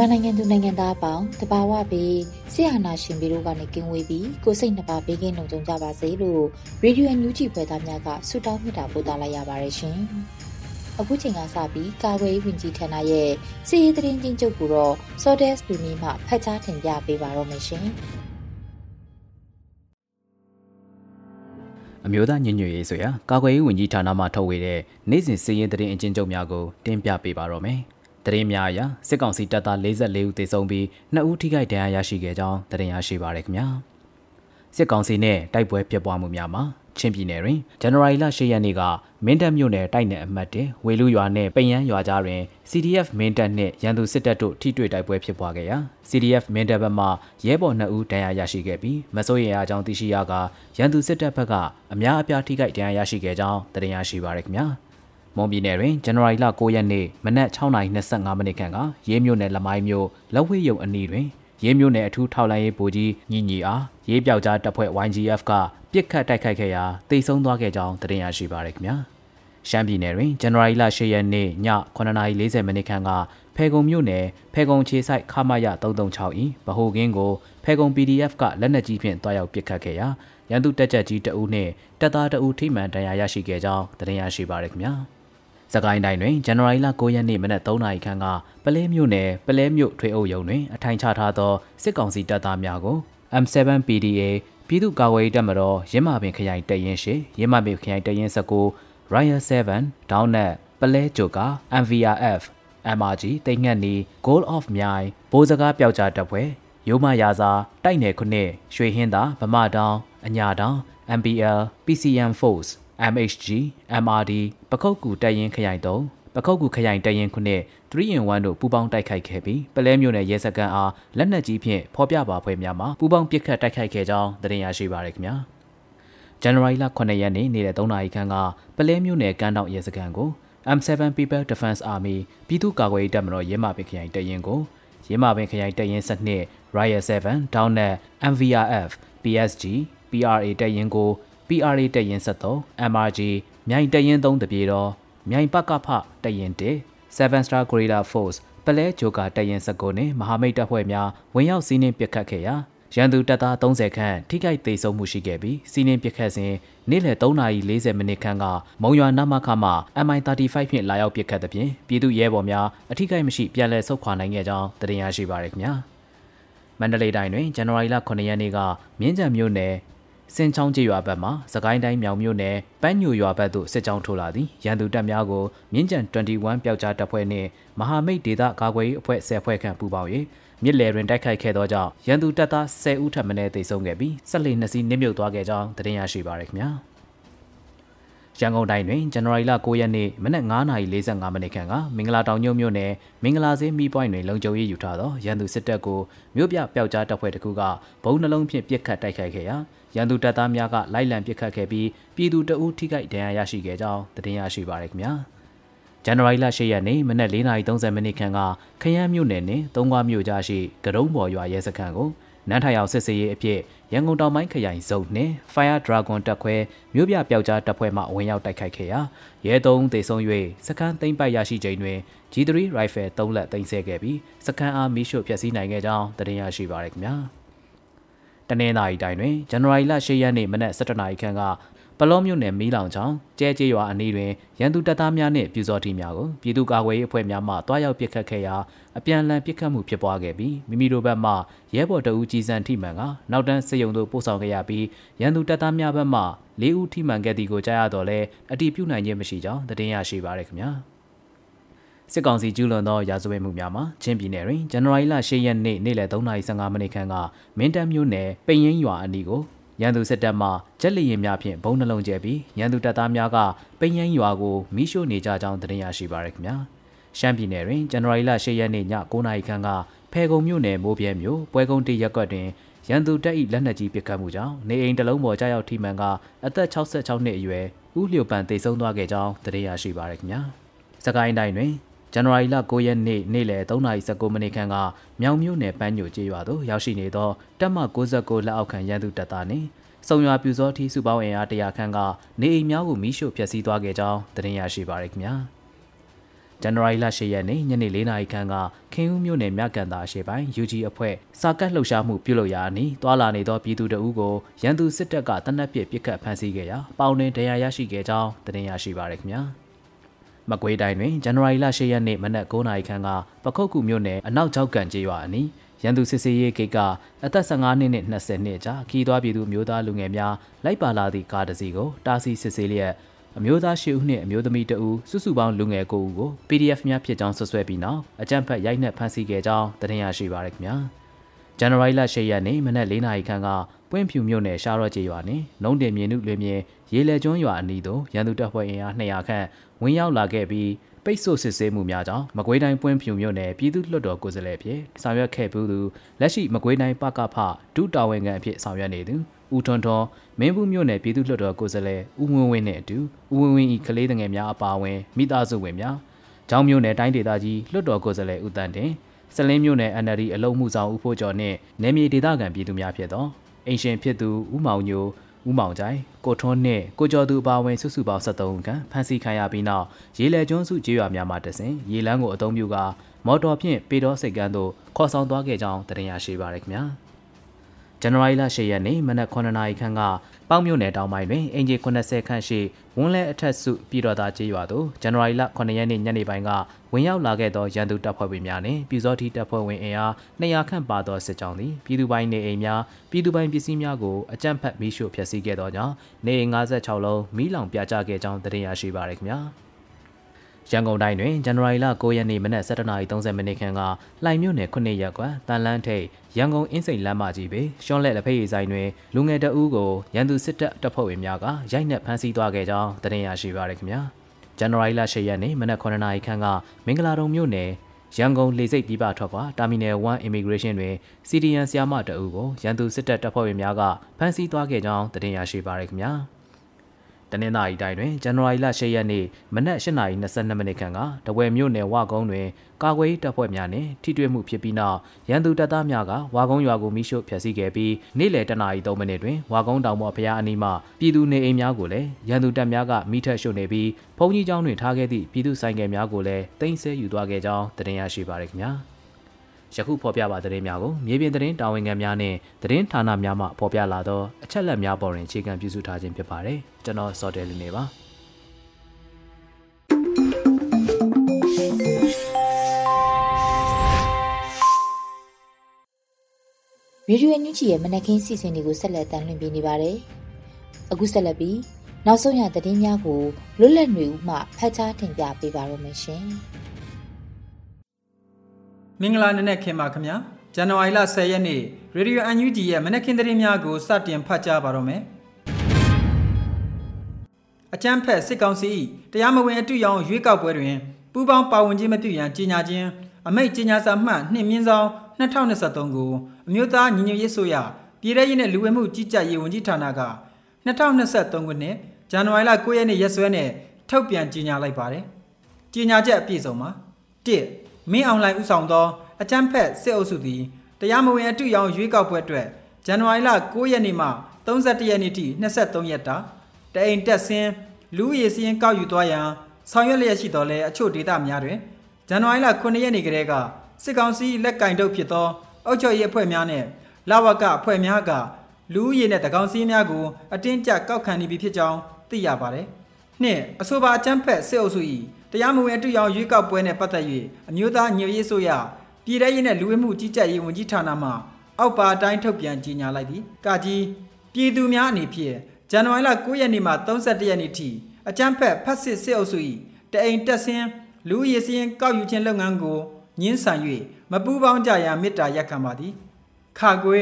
မြန်မာနိုင်ငံသူနိုင်ငံသားအပေါင်းတဘာဝပြီးဆရာနာရှင်ပြီးတို့ကနေကင်းဝေးပြီးကိုစိတ်နှပါဘေးကင်းလုံခြုံကြပါစေလို့ရေဒီယိုညူဂျီဖွယ်သားများကဆုတောင်းမေတ္တာပို့သလိုက်ရပါတယ်ရှင်။အခုချိန်ကစပြီးကာဝေးဝင်ကြီးဌာနရဲ့စီရေးသတင်းချင်းချုပ်ကိုတော့ Sodes လူနီမှဖတ်ကြားတင်ပြပေးပါတော့မယ်ရှင်။အမျိုးသားညညရေးဆိုရာကာကွယ်ရေးဝန်ကြီးဌာနမှထုတ်ဝေတဲ့နိုင်စဉ်စီးရင်သတင်းအချင်းချုပ်များကိုတင်ပြပေးပါတော့မယ်။ တရင်များအရစစ်ကောင်စီတပ်သား44ဦးသေဆုံးပြီး2ဦးထိခိုက်ဒဏ်ရာရရှိခဲ့ကြောင်းတရင်ရရှိပါရခင်ဗျာစစ်ကောင်စီနဲ့တိုက်ပွဲဖြစ်ပွားမှုများမှာချင်းပြည်နယ်တွင်ဇန်နဝါရီလ10ရက်နေ့ကမင်းတပ်မြို့နယ်တိုက်နယ်အမှတ်1ဝေလူရွာနဲ့ပိယန်းရွာကြားတွင် CDF မင်းတပ်နှင့်ရန်သူစစ်တပ်တို့ထိတွေ့တိုက်ပွဲဖြစ်ပွားခဲ့ရာ CDF မင်းတပ်ဘက်မှရဲဘော်2ဦးဒဏ်ရာရရှိခဲ့ပြီးမစိုးရိမ်အားကြောင့်သိရှိရကရန်သူစစ်တပ်ဘက်ကအများအပြားထိခိုက်ဒဏ်ရာရရှိခဲ့ကြောင်းတရင်ရရှိပါရခင်ဗျာ မွန်ပြည်နယ်တွင်ဇန်နဝါရီလ9ရက်နေ့မနက်6:25မိနစ်ခန့်ကရေးမြို့နယ်လမိုင်းမြို့လက်ဝဲရုံအနီးတွင်ရေးမြို့နယ်အထူးထောက်လိုင်းရေးဗိုလ်ကြီးညီညီအားရေးပြောက်ကြားတပ်ဖွဲ့ YGF ကပြစ်ခတ်တိုက်ခိုက်ခဲ့ရာတိတ်ဆုံးသွားခဲ့ကြောင်းသတင်းရရှိပါရခင်ဗျာရှမ်းပြည်နယ်တွင်ဇန်နဝါရီလ10ရက်နေ့ည9:40မိနစ်ခန့်ကဖဲကုံမြို့နယ်ဖဲကုံခြေဆိုင်ခမရ336ဤဗဟိုကင်းကိုဖဲကုံ PDF ကလက်နက်ကြီးဖြင့်တွားရောက်ပစ်ခတ်ခဲ့ရာရန်သူတပ်ချက်ကြီးတအုပ်နှင့်တပ်သားတအုပ်ထိမှန်တရားရရှိခဲ့ကြောင်းသတင်းရရှိပါရခင်ဗျာ။ စကိုင်းတိုင်းတွင်ဇန်နဝါရီလ9ရက်နေ့မနက်3နာရီခန့်ကပလဲမြို့နယ်ပလဲမြို့ထွေအုပ်ရုံတွင်အထိုင်ချထားသောစစ်ကောင်စီတပ်သားများကို M7 PDA ပြည်သူ့ကာကွယ်ရေးတပ်မတော်ရင်းမာပင်ခရိုင်တရင်ရှိရင်းမာပင်ခရိုင်တရင်19 Royal 7ဒေါင်းနက်ပလဲဂျိုကာ MVRF MRG တိတ်ငတ်နီ Goal of မြိုင်ဘိုးစကားပျောက်ကြားတပ်ဖွဲ့ရိုးမရာစာတိုက်နယ်ခုနှစ်ရွှေဟင်းသာဗမာတောင်အညာတောင် MPL PCM Force MHG MRD ပခုတ်ကူတပ်ရင်းခရိုင်3ပခုတ်ကူခရိုင်တပ်ရင်းခုနှစ်3 in 1တို့ပူးပေါင်းတိုက်ခိုက်ခဲ့ပြီးပလဲမျိုးနယ်ရဲစခန်းအားလက်နက်ကြီးဖြင့်ဖော်ပြပါဖွဲ့များမှာပူးပေါင်းပစ်ခတ်တိုက်ခိုက်ခဲ့ကြောင်းသတင်းရရှိပါရခင်ဗျာဇန်နဝါရီလ9ရက်နေ့နေ့လယ်3နာရီခန့်ကပလဲမျိုးနယ်ကမ်းတောင်ရဲစခန်းကို M7 People Defense Army ပြည်သူ့ကာကွယ်ရေးတပ်မတော်ရဲမာပင်ခရိုင်တပ်ရင်းကိုရဲမာပင်ခရိုင်တပ်ရင်း7 Riot 7 Down Net MVRF PSG PRA တပ်ရင်းကို PRA တပ်ရင်း73 MRG မြိုင်တပ်ရင်း3တပြေတော်မြိုင်ပကဖတပ်ရင်း1 Seven Star Gorilla Force ပလဲဂျိုကာတပ်ရင်း19နဲ့မဟာမိတ်တပ်ဖွဲ့များဝင်ရောက်စီးနင်းပစ်ခတ်ခဲ့ရာရန်သူတပ်သား30ခန့်ထိခိုက်ဒေဆုံးမှုရှိခဲ့ပြီးစီးနင်းပစ်ခတ်စဉ်နေ့လယ်3:40မိနစ်ခန့်ကမုံရွာနမခမှ MI35 ဖြင့်လာရောက်ပစ်ခတ်သဖြင့်ပြည်သူရဲဘော်များအထိခိုက်မရှိပြန်လည်ဆုတ်ခွာနိုင်ခဲ့ကြောင်းသတင်းရရှိပါရခင်ဗျာမန္တလေးတိုင်းတွင်ဇန်နဝါရီလ9ရက်နေ့ကမြင်းကြံမြို့နယ် စင်ချောင်းကျေးရွာဘက်မှစကိုင်းတိုင်းမြောင်မြို့နယ်ပန်းညိုရွာဘက်သို့စစ်ကြောင်းထိုးလာသည်ရန်သူတပ်များကိုမြင်းကြံ21ပျောက်ကြားတပ်ဖွဲ့နှင့်မဟာမိတ်ဒေသကာကွယ်ရေးအဖွဲ့10ဖွဲ့ခန့်ပူးပေါင်း၍မြစ်လယ်တွင်တိုက်ခိုက်ခဲ့သောကြောင့်ရန်သူတပ်သား10ဦးထပ်မံသေဆုံးခဲ့ပြီးဆက်လက်နှစ်စီးနစ်မြုပ်သွားခဲ့ကြောင်းသတင်းရရှိပါရခင်ဗျာရန်ကုန်တိုင်းတွင်ဇန်နဝါရီလ9ရက်နေ့မနက်9:45မိနစ်ခန့်ကမင်္ဂလာတောင်ညွန့်မြို့နယ်မင်္ဂလာဈေးမီးပွိုင်းတွင်လုံခြုံရေးယူထားသောရန်သူစစ်တပ်ကိုမြို့ပြပျောက်ကြားတပ်ဖွဲ့တစ်ခုကဘုံနှလုံးဖြင့်ပစ်ခတ်တိုက်ခိုက်ခဲ့ရာ ရန်သူတပ်သားများကလိုက်လံပစ်ခတ်ခဲ့ပြီးပြည်သူတအုပ်ထိခိုက်ဒဏ်ရာရရှိခဲ့ကြောင်းသတင်းရရှိပါရခင်ဗျာဇန်နဝါရီလ10ရက်နေ့မနက်4:30မိနစ်ခန့်ကခရမ်းမြို့နယ်နှင့်သုံးခွမြို့ကြားရှိကရုံးပေါ်ရွာရဲစခန်းကိုနန်းထိုင်အောင်စစ်စေးရေးအဖြစ်ရန်ကုန်တောင်ပိုင်းခရိုင်စုံနှင့် Fire Dragon တပ်ခွဲမြို့ပြပျောက်ကြားတပ်ဖွဲ့မှဝင်ရောက်တိုက်ခိုက်ခဲ့ရာရဲသုံးသေဆုံး၍စခန်းသိမ်းပိုက်ရရှိချိန်တွင် G3 Rifle 3လက်သိမ်းဆဲခဲ့ပြီးစခန်းအားမီးရှို့ဖျက်ဆီးနိုင်ခဲ့ကြောင်းသတင်းရရှိပါရခင်ဗျာ။ တနင်္သာရီတိုင်းတွင်ဇန်နဝါရီလ10ရက်နေ့မနက်7:00နာရီခန့်ကပလောမြို့နယ်မီးလောင်ချောင်းကျဲကျေးရွာအနီးတွင်ရန်သူတပ်သားများနှင့်ပြူစောတိများကိုပြည်သူ့ကာကွယ်ရေးအဖွဲ့များမှတွားရောက်ပစ်ခတ်ခဲ့ရာအပြန်အလှန်ပစ်ခတ်မှုဖြစ်ပွားခဲ့ပြီးမိမိတို့ဘက်မှရဲဘော်တအူးကြီးစံထိမှန်ကနောက်တန်းစစ်ရုံသို့ပို့ဆောင်ခဲ့ရပြီးရန်သူတပ်သားများဘက်မှ၄ဦးထိမှန်ခဲ့သည်ကိုကြားရတော့လဲအတီးပြုနိုင်ခြင်းမရှိကြောင်းသတင်းရရှိပါရခင်ဗျာ စစ်ကောင်စီကျူးလွန်သောရာဇဝတ်မှုများမှာချင်းပြည်နယ်တွင်ဇန်နဝါရီလ10ရက်နေ့နေ့လယ်3:15မိနစ်ခန့်ကမင်းတပ်မြို့နယ်ပိန်ရင်ရွာအနီးကိုရန်သူစစ်တပ်မှဂျက်လီရင်များဖြင့်ဘုံနှလုံးကျဲပြီးရန်သူတပ်သားများကပိန်ရင်ရွာကိုမိရှို့နေကြကြောင်းသတင်းရရှိပါရခင်ဗျာရှမ်းပြည်နယ်တွင်ဇန်နဝါရီလ10ရက်နေ့ည9:00နာရီခန့်ကဖဲကုံမြို့နယ်မိုးပြဲမြို့ပွဲကုန်းတရက်ကွက်တွင်ရန်သူတပ်၏လက်နက်ကြီးပစ်ခတ်မှုကြောင့်နေအိမ်တစ်လုံးပေါ်ကြားရောက်ထိမှန်ကအသက်66နှစ်အရွယ်ဦးလျော်ပန်တေဆုံးသွားခဲ့ကြောင်းသတင်းရရှိပါရခင်ဗျာစကိုင်းတိုင်းတွင် ဇန်နဝါရီလ9ရက်နေ့နေ့လယ်3:19မိနစ်ခန့်ကမြောင်မြို့နယ်ပန်းညိုကျေးရွာသို့ရောက်ရှိနေသောတပ်မ69လက်အောက်ခံရန်သူတပ်သားနှင့်စုံရွာပြူစောထီစုပေါင်းအင်အား100ခန့်ကနေအိမ်များကိုမိရှို့ဖျက်ဆီးသွားခဲ့ကြောင်းသတင်းရရှိပါရခင်ဗျာဇန်နဝါရီလ10ရက်နေ့ညနေ4:00နာရီခန့်ကခင်ဦးမြို့နယ်မြကန်သာအရှေ့ပိုင်း UG အဖွဲ့စာကတ်လှုပ်ရှားမှုပြုလုပ်ရာအနီးတွာလာနေသောပြည်သူတအုပ်ကိုရန်သူစစ်တပ်ကတနက်ပြစ်ပစ်ခတ်ဖမ်းဆီးခဲ့ရာပေါင်တွင်တရားရရှိခဲ့ကြောင်းသတင်းရရှိပါရခင်ဗျာ။ မကွေးတိုင်းတွင်ဇန်နဝါရီလ10ရက်နေ့မနက်9:00နာရီခန့်ကပခုတ်ကူမြို့နယ်အနောက်ကျောက်ကန်ကျေးရွာအနီးရန်သူစစ်စေးရေးဂိတ်ကအသက်15နှစ်နဲ့20နှစ်ကြားခီးသွွားပြည်သူမျိုးသားလူငယ်များလိုက်ပါလာသည့်ကားတစ်စီးကိုတားဆီးစစ်ဆေးလျက်အမျိုးသား၈ဦးနှင့်အမျိုးသမီး2ဦးစုစုပေါင်းလူငယ်9ဦးကို PDF များဖြစ်ကြောင်းဆွဆွဲပြီးနောက်အကြမ်းဖက်ရိုက်နှက်ဖမ်းဆီးခဲ့ကြောင်းသတင်းရရှိပါရခင်ဗျာဇန်နဝါရီလ10ရက်နေ့မနက်4နာရီခန့်က ပွင့်ဖြူမြို့နယ်ရှားရော့ကျေးရွာနှင့်လုံတင်မြင်းနုလွေမြေရေလေကျွန်းရွာအနီးသို့ရန်သူတပ်ဖွဲ့အင်အား200ခန့်ဝင်ရောက်လာခဲ့ပြီးပိတ်ဆို့စစ်ဆေးမှုများကြောင့်မကွေးတိုင်းပွင့်ဖြူမြို့နယ်ပြည်သူ့လွှတ်တော်ကိုယ်စားလှယ်ဖြစ်ဆောင်ရွက်ခဲ့မှုသူလက်ရှိမကွေးတိုင်းပကဖဒုတာဝန်ခံအဖြစ်ဆောင်ရွက်နေသူဦးထွန်းထွန်းမင်းဘူးမြို့နယ်ပြည်သူ့လွှတ်တော်ကိုယ်စားလှယ်ဦးဝင်းဝင်းနဲ့အတူဦးဝင်းဝင်းဤကလေးငယ်များအပါအဝင်မိသားစုဝင်များကျောင်းမြို့နယ်တိုင်းဒေသကြီးလွှတ်တော်ကိုယ်စားလှယ်ဦးတန်းတင်စလင်းမြို့နယ် NLD အလုံးမှုဆောင်ဦးဖို့ကျော်နှင့်နယ်မြေဒေသခံပြည်သူများဖြစ်သော အင်ရှင်ဖြစ်သူဦးမောင်ညိုဦးမောင်ကြိုင်ကိုထွန်းနှင့်ကိုကျော်သူအပါအဝင်စုစုပေါင်း73ခန်းဖမ်းဆီးခံရပြီးနောက်ရေလဲကျွန်းစုကျေးရွာများမှတဆင်ရေလန်းကိုအုံပြုကမော်တော်ဖြင့်ပေတော်စိတ်ကန်းသို့ခေါ်ဆောင်သွားခဲ့ကြောင်းတင်ရရှိပါရခင်ဗျာ။ ဇန်နဝါရီလ10ရက်နေ့မနက်9နာရီခန့်ကပေါင်းမြို့နယ်တောင်ပိုင်းတွင်အင်ဂျီ80ခန့်ရှိဝန်းလဲအထက်စုပြည်တော်သားကျေးရွာသို့ဇန်နဝါရီလ9ရက်နေ့ညနေပိုင်းကဝင်ရောက်လာခဲ့သောရန်သူတပ်ဖွဲ့ဝင်များနှင့်ပြည်စောတိတပ်ဖွဲ့ဝင်အင်အား200ခန့်ပါသောစစ်ကြောင်းသည်ပြည်သူပိုင်းနေအိမ်များပြည်သူပိုင်းပစ္စည်းများကိုအကြမ်းဖက်မီးရှို့ဖျက်ဆီးခဲ့သောကြောင့်နေအိမ်56လုံးမီးလောင်ပြကျခဲ့ကြောင်းသိရရှိပါရခင်ဗျာ။ ရန်ကုန်တိုင်းတွင်ဇန်နဝါရီလ9ရက်နေ့မနက်7:30မိနစ်ခန့်ကလှိုင်မြို့နယ်9ရပ်ကွက်တန်လန်းထိပ်ရန်ကုန်အင်းစိန်လမ်းမကြီးပေရှွန်လက်လက်ဖက်ရည်ဆိုင်တွင်လူငယ်တအူးကိုရန်သူစစ်တပ်တပ်ဖွဲ့ဝင်များကရိုက်နှက်ဖမ်းဆီးသွားခဲ့ကြောင်းသတင်းရရှိပါရခင်ဗျာဇန်နဝါရီလ10ရက်နေ့မနက်9:00နာရီခန့်ကမင်္ဂလာတုံမြို့နယ်ရန်ကုန်လေဆိပ်ပြည်ပထွက်ခွာတာမီနယ်1 immigration တွင် CDN ဆီယာမတအူးကိုရန်သူစစ်တပ်တပ်ဖွဲ့ဝင်များကဖမ်းဆီးသွားခဲ့ကြောင်းသတင်းရရှိပါရခင်ဗျာ။ တနင်္သာရီတိုင်းတွင်ဇန်နဝါရီလ10ရက်နေ့မနက်8:22မိနစ်ခန့်ကတဝယ်မြို့နယ်ဝကုန်းတွင်ကာကွယ်ရေးတပ်ဖွဲ့များနှင့်ထိတွေ့မှုဖြစ်ပြီးနောက်ရန်သူတပ်သားများကဝါကုန်းရွာကိုမိရှို့ဖျက်ဆီးခဲ့ပြီးနေ့လယ်တနာရီ3မိနစ်တွင်ဝါကုန်းတောင်ပေါ်ဖျားအနီးမှပြည်သူနေအိမ်များကိုလည်းရန်သူတပ်များကမိထက်ရှို့နေပြီးဘုံကြီးကျောင်းတွင်ထားခဲ့သည့်ပြည်သူဆိုင်ကယ်များကိုလည်းတင်ဆက်ယူသွားခဲ့ကြောင်းတင်ရရှိပါရခင်ဗျာ။ ယခုဖော်ပြပါသတင်းများကိုမြေပြင်သတင်းတာဝန်ခံများနဲ့သတင်းဌာနများမှဖော်ပြလာသောအချက်အလက်များပေါ်တွင်အခြေခံပြုစုထားခြင်းဖြစ်ပါတယ်ကျွန်တော်စောတယ်လူနေပါရေဒီယိုအန်ယူဂျီရဲ့မနက်ခင်းစီစဉ်တွေကိုဆက်လက်တင်ပြနေပါတယ်။အခုဆက်လက်ပြီးနောက်ဆုံးရသတင်းများကိုလွတ်လပ်နေဦးမှဖတ်ကြားတင်ပြပေးပါရမရှင်။ မင်္ဂလာနံနက်ခင်းပါခင်ဗျာဇန်နဝါရီလ10ရက်နေ့ရေဒီယိုအန်ယူဂျီရဲ့မနက်ခင်းသတင်းများကိုစတင်ဖတ်ကြားပါတော့မယ်အကြမ်းဖက်စစ်ကောင်စီတရားမဝင်အတူရောင်ရွေးကောက်ပွဲတွင်ပူးပေါင်းပါဝင်ခြင်းမပြုရန်ကြေညာခြင်းအမိတ်ကြေညာစာမှတ်နှစ်မြင်းဆောင်2023ကိုအမျိုးသားညီညွတ်ရေးဆိုရပြည်ထရေးနဲ့လူဝင်မှုကြီးကြပ်ရေးဝန်ကြီးဌာနက2023ခုနှစ်ဇန်နဝါရီလ9ရက်နေ့ရက်စွဲနဲ့ထုတ်ပြန်ကြေညာလိုက်ပါတယ်ကြေညာချက်အပြည့်စုံပါ1 မင်းအောင်လှိုင်ဦးဆောင်သောအကြမ်းဖက်စစ်အုပ်စုသည်တရားမဝင်အတူရောင်ရွေးကောက်ပွဲအတွက်ဇန်နဝါရီလ9ရက်နေ့မှ31ရက်နေ့ထိ23ရက်တာတအိမ်တက်ဆင်းလူရည်စည်းကောက်ယူသွားရန်ဆောင်ရွက်လျက်ရှိတော်လဲအချို့ဒေသများတွင်ဇန်နဝါရီလ9ရက်နေ့ကတည်းကစစ်ကောင်စီလက်ကင်တုပ်ဖြစ်သောအုပ်ချုပ်ရေးအဖွဲ့များနဲ့လဝကအဖွဲ့များကလူဦးရေနဲ့တကောင်စီးများကိုအတင်းကျပ်ကောက်ခံနေပြီဖြစ်ကြောင်းသိရပါတယ်။နှစ်အဆိုပါအကြမ်းဖက်စစ်အုပ်စု၏ တရားမဝင်အတူရောင်ရွေးကောက်ပွဲနဲ့ပတ်သက်၍အမျိုးသားညွေရေးဆိုရပြည်ထရေးနဲ့လူဝင်မှုကြီးကြပ်ရေးဝန်ကြီးဌာနမှအောက်ပါအတိုင်းထုတ်ပြန်ကြေညာလိုက်သည်။ကာကြီးပြည်သူများအနေဖြင့်ဇန်နဝါရီလ9ရက်နေ့မှ31ရက်နေ့ထိအကြမ်းဖက်ဖက်စစ်စစ်အုပ်စု၏တအိမ်တက်ဆင်းလူရည်စင်းကောက်ယူခြင်းလုပ်ငန်းကိုညှင်းဆန်၍မပူးပေါင်းကြရန်မေတ္တာရက်ခံပါသည်ခါကွေ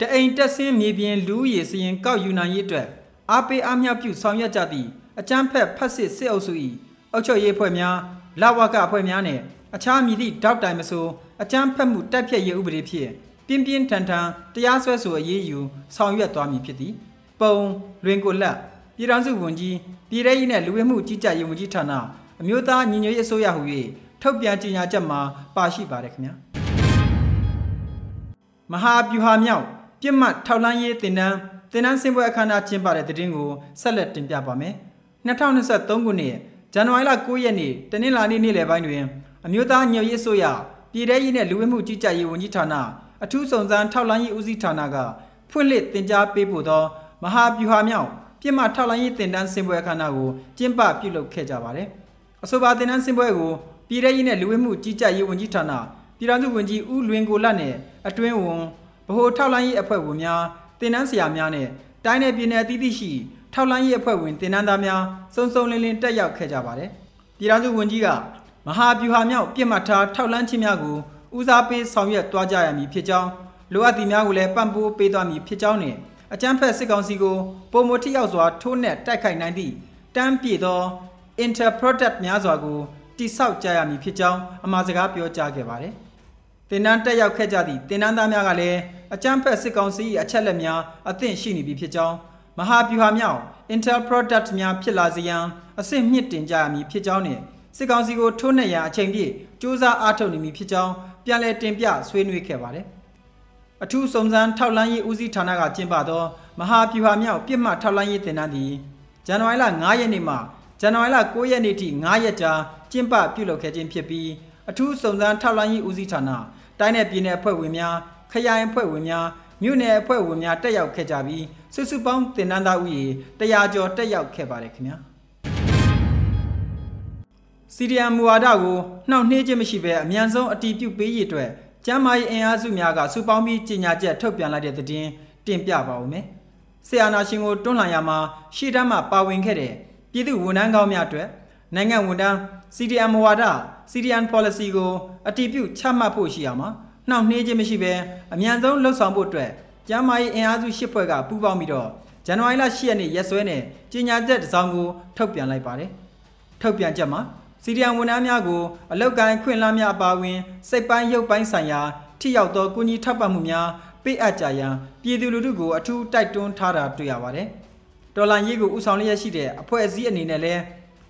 တအိမ်တက်ဆင်းမြေပြင်လူရည်စင်းကောက်ယူနိုင်ရေးအတွက်အားပေးအားမြပြုဆောင်ရွက်ကြသည့်အကြမ်းဖက်ဖက်စစ်စစ်အုပ်စု၏ အုပ်ချုပ်ရေးဖွဲ့များလဝကအဖွဲ့များနှင့်အခြားမည်သည့်တောက်တိုင်မဆိုအကြမ်းဖက်မှုတိုက်ဖျက်ရေးဥပဒေဖြင့်ပြင်းပြင်းထန်ထန်တရားစွဲဆိုအရေးယူဆောင်ရွက်သွားမည်ဖြစ်သည် ပုံလွင်ကိုလက်ပြည်ထောင်စုဝန်ကြီးပြည်ထရေးနှင့်လူဝင်မှုကြီးကြပ်ရေးဝန်ကြီးဌာနအမျိုးသားညီညွတ်ရေးအစိုးရဟူ၍ထုတ်ပြန်ကြေညာချက်မှာပါရှိပါတယ်ခင်ဗျာမဟာဗျူဟာမြောက်ပြစ်မှတ်ထောက်လှမ်းရေးတင်နန်းတင်နန်းစင်ပွဲအခမ်းအနားကျင်းပတဲ့တဲ့တင်ကိုဆက်လက်တင်ပြပါမယ်2023ခုနှစ် ဇန်နဝါရီလ9ရက်နေ့တနင်္လာနေ့နေ့လယ်ပိုင်းတွင်အမျိုးသားညွတ်ရေးအစိုးရပြည်ထရေးနှင့်လူဝင်မှုကြီးကြပ်ရေးဝန်ကြီးဌာနအထူးစုံစမ်းထောက်လှမ်းရေးဦးစီးဌာနကဖွင့်လှစ်တင် जा ပေးပို့သောမဟာဗျူဟာမြောက်ပြစ်မှတ်ထောက်လှမ်းရေးတင်တန်းစင်ပွဲအခမ်းအနားကိုကျင်းပပြုလုပ်ခဲ့ကြပါတယ်။အဆိုပါတင်တန်းစင်ပွဲကိုပြည်ထရေးနဲ့လူဝင်မှုကြီးကြပ်ရေးဝန်ကြီးဌာနပြည်ထောင်စုဝန်ကြီးဦးလွင်ကိုလတ်နဲ့အတွင်းဝန်ဗဟိုထောက်လှမ်းရေးအဖွဲ့ဝင်များတင်တန်းဆရာများနဲ့တိုင်းနယ်ပြည်နယ်အသီးသီးရှိ ထောက်လှမ်းရေးအဖွဲ့ဝင်တင်တန်းသားများစုံစုံလင်းလင်းတက်ရောက်ခဲ့ကြပါတယ်။ပြည်ထောင်စုဝန်ကြီးကမဟာဗျူဟာမြောက်ပြစ်မှတ်ထားထောက်လှမ်းခြင်းများကိုဦးစားပေးဆောင်ရွက်သွားကြရမည်ဖြစ်ကြောင်းလိုအပ်သည့်များကိုလည်းပံ့ပိုးပေးသွားမည်ဖြစ်ကြောင်းနဲ့အကြမ်းဖက်စစ်ကောင်စီကိုပုံမထိရောက်စွာထိုးနှက်တိုက်ခိုက်နိုင်သည့်တမ်းပြေသော interproduct များစွာကိုတိဆောက်ကြရမည်ဖြစ်ကြောင်းအမှားစကားပြောကြားခဲ့ပါတယ်။တင်နန်းတက်ရောက်ခဲ့ကြသည့်တင်နန်းသားများကလည်းအကြမ်းဖက်စစ်ကောင်စီ၏အချက်လက်များအသင့်ရှိနေပြီဖြစ်ကြောင်း မဟာဗျူဟာမြောက် Intel product များဖြစ်လာစေရန်အဆင့်မြင့်တင်ကြရမည်ဖြစ်ကြောင်းနဲ့စစ်ကောင်စီကိုထိုးနှက်ရန်အချိန်ပြည့်စ조사အားထုတ်နေမည်ဖြစ်ကြောင်းပြန်လည်တင်ပြဆွေးနွေးခဲ့ပါတယ်။အထူးစုံစမ်းထောက်လှမ်းရေးဦးစီးဌာနကကျင်းပသောမဟာဗျူဟာမြောက်ပြစ်မှတ်ထောက်လှမ်းရေးတင်နန်းသည်ဇန်နဝါရီလ9ရက်နေ့မှဇန်နဝါရီလ9ရက်နေ့ထိ9ရက်ကြာကျင်းပပြုလုပ်ခဲ့ခြင်းဖြစ်ပြီးအထူးစုံစမ်းထောက်လှမ်းရေးဦးစီးဌာနတိုင်းနယ်ပြည်နယ်အဖွဲ့ဝင်များခရိုင်အဖွဲ့ဝင်များ မြို့နယ်အဖွဲ့ဝင်များတက်ရောက်ခဲ့ကြပြီးစုစုပေါင်းတင်နန်းသားဦးရေ100ကျော်တက်ရောက်ခဲ့ပါတယ်ခင်ဗျာစီရီယမ်မူဝါဒကိုနှောင့်နှေးခြင်းမရှိဘဲအမြန်ဆုံးအတီးပြုတ်ပေးရတဲ့ကျမ်းမာရေးအင်အားစုများကစုပေါင်းပြီးကြီးညာချက်ထုတ်ပြန်လိုက်တဲ့သတင်းတင်ပြပါဦးမယ်။ဆီယနာရှင်ကိုတွန်းလှန်ရမှာရှေ့တန်းမှာပါဝင်ခဲ့တဲ့ပြည်သူဝန်ထမ်းကောင်းများအတွက်နိုင်ငံဝန်ထမ်း CDM မူဝါဒ CDM policy ကိုအတည်ပြုချမှတ်ဖို့ရှိရမှာ နှောင့်နှေးခြင်းမရှိဘဲအမြန်ဆုံးလှုပ်ဆောင်ဖို့အတွက်ကျမ်းမာရေးအင်အားစုရှစ်ဖွဲ့ကပူးပေါင်းပြီးတော့ဇန်နဝါရီလ10ရက်နေ့ရက်စွဲနဲ့ကြေညာချက်တစ်စောင်ကိုထုတ်ပြန်လိုက်ပါတယ်။ထုတ်ပြန်ချက်မှာစီရီယံဝန်ထမ်းများကိုအလောက်ကိုင်းခွင့်လန်းများအပါအဝင်စိတ်ပိုင်းရုပ်ပိုင်းဆိုင်ရာထိရောက်သောကုညီထောက်ပံ့မှုများပေးအပ်ကြရန်ပြည်သူလူထုကိုအထူးတိုက်တွန်းထားတာတွေ့ရပါတယ်။ဒေါ်လာရေးကိုဥဆောင်လျက်ရှိတဲ့အဖွဲ့အစည်းအနေနဲ့လည်း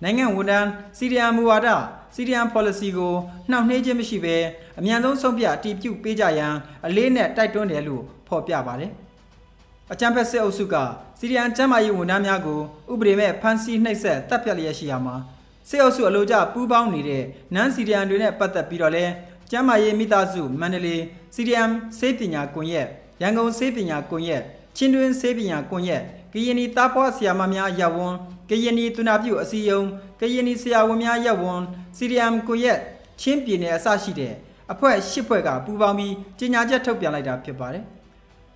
နိုင်ငံဝန်ထမ်းစီရီယံမူဝါဒစီရီယံ policy ကိုနှောင့်နှေးခြင်းမရှိဘဲအမြန်ဆုံးဆုံးဖြတ်အတည်ပြုပေးကြရန်အလေးနဲ့တိုက်တွန်းတယ်လို့ဖော်ပြပါတယ်။အကြံဖက်စစ်အုပ်စုကစီရီယံကျန်းမာရေးဝန်ထမ်းများကိုဥပဒေမဲ့ဖမ်းဆီးနှိပ်စက်တပ်ဖြတ်လျက်ရှိရမှာစစ်အုပ်စုအလို့ကြပူးပေါင်းနေတဲ့နန်းစီရီယံတွေနဲ့ပတ်သက်ပြီးတော့လဲကျမ်းမာရေးမိသားစုမန္တလေးစီရီယံစေပညာကွန်ရက်ရန်ကုန်စေပညာကွန်ရက်ချင်းတွင်းစေပညာကွန်ရက်ကရင်နီသားဖွားဆရာမများရပ်ဝန်း ကရင်နီသူနာပြုအစည်းအရုံးကရင်နီဆရာဝန်များရပ်ဝန်းစီရီယံကွန်ရက်ချင်းပြည်နယ်အစရှိတဲ့အဖွဲ့၈ဖွဲ့ကပူးပေါင်းပြီးကြေညာချက်ထုတ်ပြန်လိုက်တာဖြစ်ပါတယ်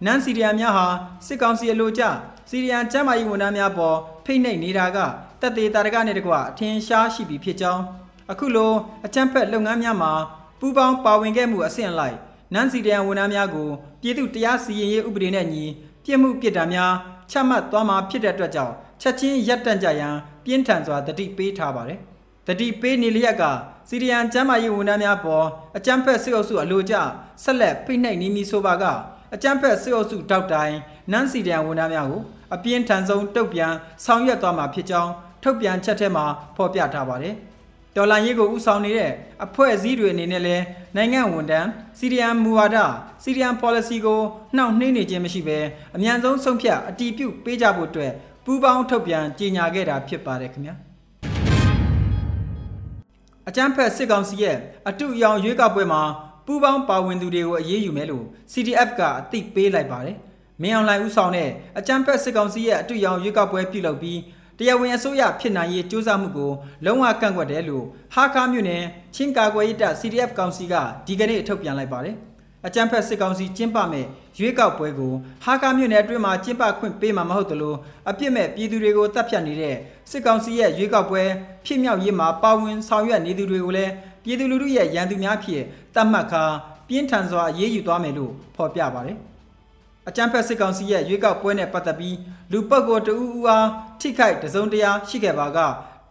နန်စီရီယံများဟာစစ်ကောင်စီအလို့ကြစီရီယံကျမ်းမာရေးဝန်ထမ်းများပေါ်ဖိနှိပ်နေတာကတက်သေးတာရကနဲ့တကွအထင်ရှားရှိပြီဖြစ်ကြောင်းအခုလိုအကြမ်းဖက်လုပ်ငန်းများမှာပူးပေါင်းပါဝင်ခဲ့မှုအဆင့်လိုက်နန်စီတရန်ဝန်ထမ်းများကိုပြည်သူတရားစီရင်ရေးဥပဒေနဲ့ညီပြစ်မှုပြစ်ဒဏ်များချမှတ်သွားမှာဖြစ်တဲ့အတွက်ကြောင့် ချက်ချင်းရပ်တန့်ကြရန်ပြင်းထန်စွာတတိပေးထားပါတယ်။တတိပေးနေလျက်ကစီရီယန်ကျမ်းမာရေးဝန်ထမ်းများပေါ်အကြမ်းဖက်စစ်အုပ်စုအလို့ကျဆက်လက်ဖိနှိပ်နေမည်ဆိုပါကအကြမ်းဖက်စစ်အုပ်စုတောက်တိုင်းနန်စီရီယန်ဝန်ထမ်းများကိုအပြင်းထန်ဆုံးတုတ်ပြန်ဆောင်ရွက်သွားမှာဖြစ်ကြောင်းထုတ်ပြန်ချက်ထဲမှာဖော်ပြထားပါတယ်။ဒေါ်လာရေးကိုဥဆောင်နေတဲ့အဖွဲ့အစည်းတွေအနေနဲ့လည်းနိုင်ငံဝန်ထမ်းစီရီယန်မူဝါဒစီရီယန် policy ကိုနှောင့်နှေးနေခြင်းမရှိဘဲအမြန်ဆုံးဆုံးဖြတ်အတီးပြုတ်ပေးကြဖို့အတွက် ပူးပေါင်းထုတ်ပြန်ကြေညာခဲ့တာဖြစ်ပါတယ်ခင်ဗျာ။အကြမ်းဖက်စစ်ကောင်စီရဲ့အတုအယောင်ရွေးကောက်ပွဲမှာပူးပေါင်းပါဝင်သူတွေကိုအရေးယူမယ်လို့ CDF ကအသိပေးလိုက်ပါတယ်။မင်းအောင်လှိုင်ဦးဆောင်တဲ့အကြမ်းဖက်စစ်ကောင်စီရဲ့အတူရောင်ရွေးကောက်ပွဲပြုလုပ်ပြီးတရားဝင်အစိုးရဖြစ်နိုင်ရေးစ조사မှုကိုလုံးဝကန့်ကွက်တယ်လို့ဟာကာမြို့နယ်ချင်းကာကွယ်ရေးတပ် CDF ကောင်စီကဒီကနေ့ထုတ်ပြန်လိုက်ပါတယ်။ အကြမ်းဖက်စစ်ကောင်စီကျင်းပမဲ့ရွေးကောက်ပွဲကိုဟာကာမြို့နယ်အတွင်းမှာကျင်းပခွင့်ပေးမှာမဟုတ်သလိုအပြစ်မဲ့ပြည်သူတွေကိုတပ်ဖြတ်နေတဲ့စစ်ကောင်စီရဲ့ရွေးကောက်ပွဲဖြစ်မြောက်ရေးမှာပါဝင်ဆောင်ရွက်နေသူတွေကိုလည်းပြည်သူလူထုရဲ့ရန်သူများဖြစ်တတ်မှတ်ခါပြင်းထန်စွာအေးအေးယူသွားမယ်လို့ဖော်ပြပါတယ်။အကြမ်းဖက်စစ်ကောင်စီရဲ့ရွေးကောက်ပွဲနဲ့ပတ်သက်ပြီးလူပုဂ္ဂိုလ်တဦးဦးအားထိခိုက်တစုံတရာရှိခဲ့ပါက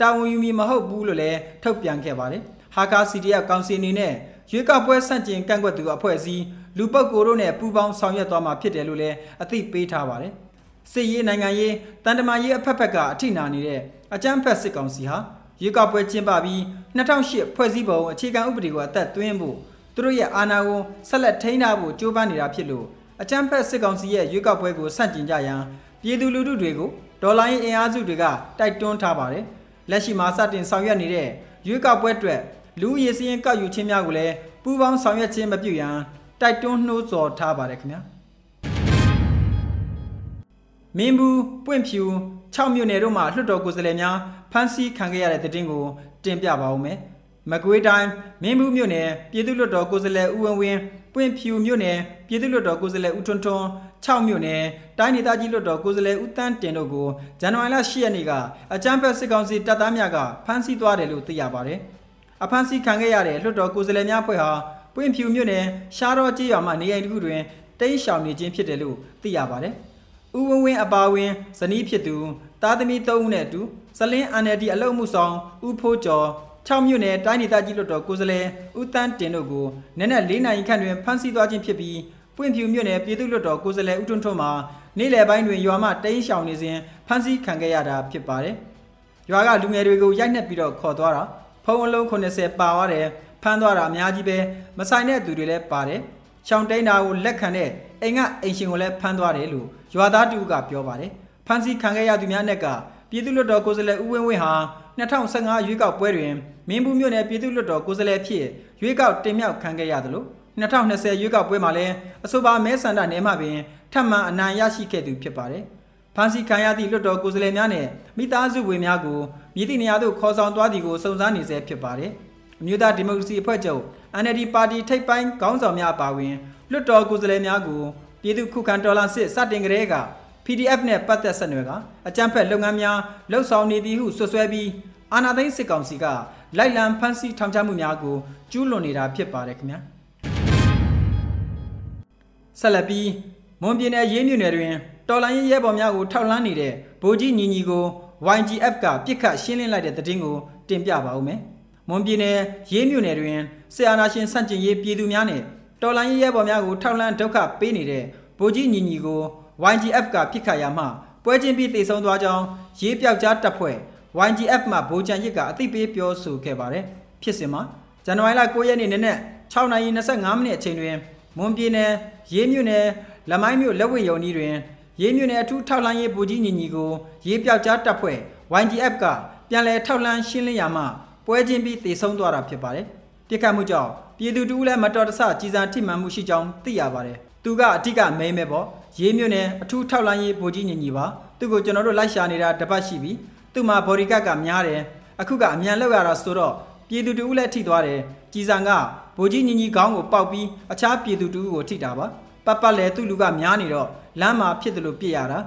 တာဝန်ယူမည်မဟုတ်ဘူးလို့လည်းထုတ်ပြန်ခဲ့ပါတယ်။ဟာကာ CDF ကောင်စီအနေနဲ့ ရွေးကောက်ပွဲဆန့်ကျင်ကန့်ကွက်သူအဖွဲ့အစည်းလူပုဂ္ဂိုလ်တို့နဲ့ပူးပေါင်းဆောင်ရွက်သွားမှာဖြစ်တယ်လို့လည်းအသိပေးထားပါတယ်။စစ်ရေးနိုင်ငံရေးတန်တမာရေးအဖက်ဖက်ကအထိနာနေတဲ့အကြမ်းဖက်စစ်ကောင်စီဟာရွေးကောက်ပွဲကျင်းပပြီး2008ဖွဲ့စည်းပုံအခြေခံဥပဒေကိုအသက်သွင်းဖို့သူတို့ရဲ့အာဏာကိုဆက်လက်ထိန်းထားဖို့ကြိုးပမ်းနေတာဖြစ်လို့အကြမ်းဖက်စစ်ကောင်စီရဲ့ရွေးကောက်ပွဲကိုဆန့်ကျင်ကြရန်ပြည်သူလူထုတွေကိုဒေါ်လာရင်းအင်အားစုတွေကတိုက်တွန်းထားပါတယ်။လက်ရှိမှာစတင်ဆောင်ရွက်နေတဲ့ရွေးကောက်ပွဲအတွက် လူရည်စည်းကောက်ယူခြင်းများကိုလည်းပူးပေါင်းဆောင်ရွက်ခြင်းမပြုရန်တိုက်တွန်းနှိုးဆော်ထားပါတယ်ခင်ဗျာ။မင်းဘူးပွင့်ဖြူ6မြို့နယ်တို့မှာလွှတ်တော်ကိုယ်စားလှယ်များဖမ်းဆီးခံခဲ့ရတဲ့တဲ့တင်ကိုတင်ပြပါဦးမယ်။မကွေးတိုင်းမင်းဘူးမြို့နယ်ပြည်သူ့လွှတ်တော်ကိုယ်စားလှယ်ဦးဝင်းဝင်းပွင့်ဖြူမြို့နယ်ပြည်သူ့လွှတ်တော်ကိုယ်စားလှယ်ဦးထွန်းထွန်း6မြို့နယ်တိုင်းဒေသကြီးလွှတ်တော်ကိုယ်စားလှယ်ဦးတန်းတင်တို့ကိုဇန်နဝါရီလ10ရက်နေ့ကအကြမ်းဖက်စစ်ကောင်စီတပ်သားများကဖမ်းဆီးသွားတယ်လို့သိရပါတယ်။ အဖမ်းဆီးခံခဲ့ရတဲ့လွှတ်တော်ကိုယ်စားလှယ်များဖွဲ့ဟာပွင့်ဖြူမြို့နယ်ရှားတော်ကြေးရွာမှနေအိမ်တစ်ခုတွင်တိမ်းရှောင်နေခြင်းဖြစ်တယ်လို့သိရပါတယ်။ဦးဝင်းဝင်းအပါဝင်ဇနီးဖြစ်သူသားသမီး၃ဦးနဲ့အတူဇလင်း NLD အလုပ်မှုဆောင်ဦးဖိုးကျော်6မြို့နယ်တိုင်းဒေသကြီးလွှတ်တော်ကိုယ်စားလှယ်ဦးတန်းတင်တို့ကိုနက်နက်၄နိုင်ခန့်တွင်ဖမ်းဆီးသွားခြင်းဖြစ်ပြီးပွင့်ဖြူမြို့နယ်ပြည်သူ့လွှတ်တော်ကိုယ်စားလှယ်ဦးထွန်းထွန်းမှာနေ့လယ်ပိုင်းတွင်ရွာမှတိန်းရှောင်နေစဉ်ဖမ်းဆီးခံခဲ့ရတာဖြစ်ပါတယ်။ရွာကလူငယ်တွေကိုရိုက်နှက်ပြီးတော့ခေါ်သွားတာ ဖုံးအလုံး80ပါသွားတယ်ဖမ်းသွားတာအများကြီးပဲမဆိုင်တဲ့သူတွေလည်းပါတယ်။ရှောင်းတိန်တာကိုလက်ခံတဲ့အိမ်ကအိမ်ရှင်ကိုလည်းဖမ်းသွားတယ်လို့ရွာသားတူကပြောပါတယ်။ဖမ်းဆီးခံခဲ့ရသူများနဲ့ကပြည်သူ့လွှတ်တော်ကိုယ်စားလှယ်ဦးဝင်းဝင်းဟာ2015ရွေးကောက်ပွဲတွင်မင်းဘူးမြို့နယ်ပြည်သူ့လွှတ်တော်ကိုယ်စားလှယ်ဖြစ်ရွေးကောက်တင်မြှောက်ခံခဲ့ရသလို2020ရွေးကောက်ပွဲမှာလည်းအဆိုပါမဲဆန္ဒနယ်မှပင်ထပ်မံအနိုင်ရရှိခဲ့သူဖြစ်ပါတယ်။ ဖန်စီခံရသည့်လွှတ်တော်ကိုယ်စားလှယ်များနဲ့မိသားစုဝင်များကိုမြစ်တိနေရာသို့ခေါ်ဆောင်သွားသည်ကိုစုံစမ်းနေဆဲဖြစ်ပါတယ်။အမျိုးသားဒီမိုကရေစီအဖွဲ့ချုပ် NLD ပါတီထိပ်ပိုင်းခေါင်းဆောင်များအပါအဝင်လွှတ်တော်ကိုယ်စားလှယ်များကိုပြည်သူ့ခုခံတော်လှန်စစ်စတင်ကြတဲ့က PDF နဲ့ပတ်သက်ဆက်နွယ်ကအကြမ်းဖက်လုပ်ငန်းများလှုပ်ဆောင်နေသည်ဟုဆွဆွဲပြီးအာဏာသိမ်းစစ်ကောင်စီကလိုက်လံဖမ်းဆီးထောင်ချမှုများကိုကျူးလွန်နေတာဖြစ်ပါတယ်ခင်ဗျာဆက်လက်ပြီး မွန်ပြည်နယ်ရေးမြို့နယ်တွင်တော်လိုင်းရဲဘော်များကိုထောက်လှမ်းနေတဲ့ဗိုလ်ကြီးညီညီကို YGF ကပြစ်ခတ်ရှင်းလင်းလိုက်တဲ့တဲ့တင်ကိုတင်ပြပါဦးမယ်မွန်ပြည်နယ်ရေးမြို့နယ်တွင်ဆီအာနာရှင်ဆန့်ကျင်ရေးပြည်သူများနဲ့တော်လိုင်းရဲဘော်များကိုထောက်လှမ်းဒုက္ခပေးနေတဲ့ဗိုလ်ကြီးညီညီကို YGF ကပြစ်ခတ်ရမှပွဲချင်းပြီးတည်ဆုံသွားကြောင်းရေးပြောက်ကြားတပ်ဖွဲ့ YGF မှဗိုလ်ချန်ရစ်ကအသိပေးပြောဆိုခဲ့ပါတယ်ဖြစ်စဉ်မှာဇန်နဝါရီလ9ရက်နေ့နနက်6:25မိနစ်အချိန်တွင်မွန်ပြည်နယ်ရေးမြို့နယ် လမိုင်းမြို့လက်ဝဲယုံကြီးတွင်ရေးမြို့နယ်အထူးထောက်လှမ်းရေးဗိုလ်ကြီးညီညီကိုရေးပြောက်ကြားတပ်ဖွဲ့ YGF ကပြန်လည်ထောက်လှမ်းရှင်းလင်းရမှပွဲချင်းပြီးတည်ဆုံသွားတာဖြစ်ပါတယ်ပြစ်ခတ်မှုကြောင့်ပြည်သူတူလည်းမတော်တဆကြီးစံထိမှန်မှုရှိကြောင်းသိရပါတယ်သူကအထက်ကမဲမဲပေါ့ရေးမြို့နယ်အထူးထောက်လှမ်းရေးဗိုလ်ကြီးညီညီပါသူကိုကျွန်တော်တို့လိုက်ရှာနေတာတပတ်ရှိပြီသူ့မှာဘော်ဒီကတ်ကများတယ်အခုကအမြန်လောက်ရတာဆိုတော့ပြည်သူတူလည်းထိသွားတယ်ကြီးစံကဗိုလ်ကြီးညီညီခေါင်းကိုပေါက်ပြီးအခြားပြည်သူတူကိုထိတာပါ ပတ်ပတ်လဲသူ့လူကများနေတော့လမ်းမှာဖြစ်တယ်လို့ပြစ်ရတာ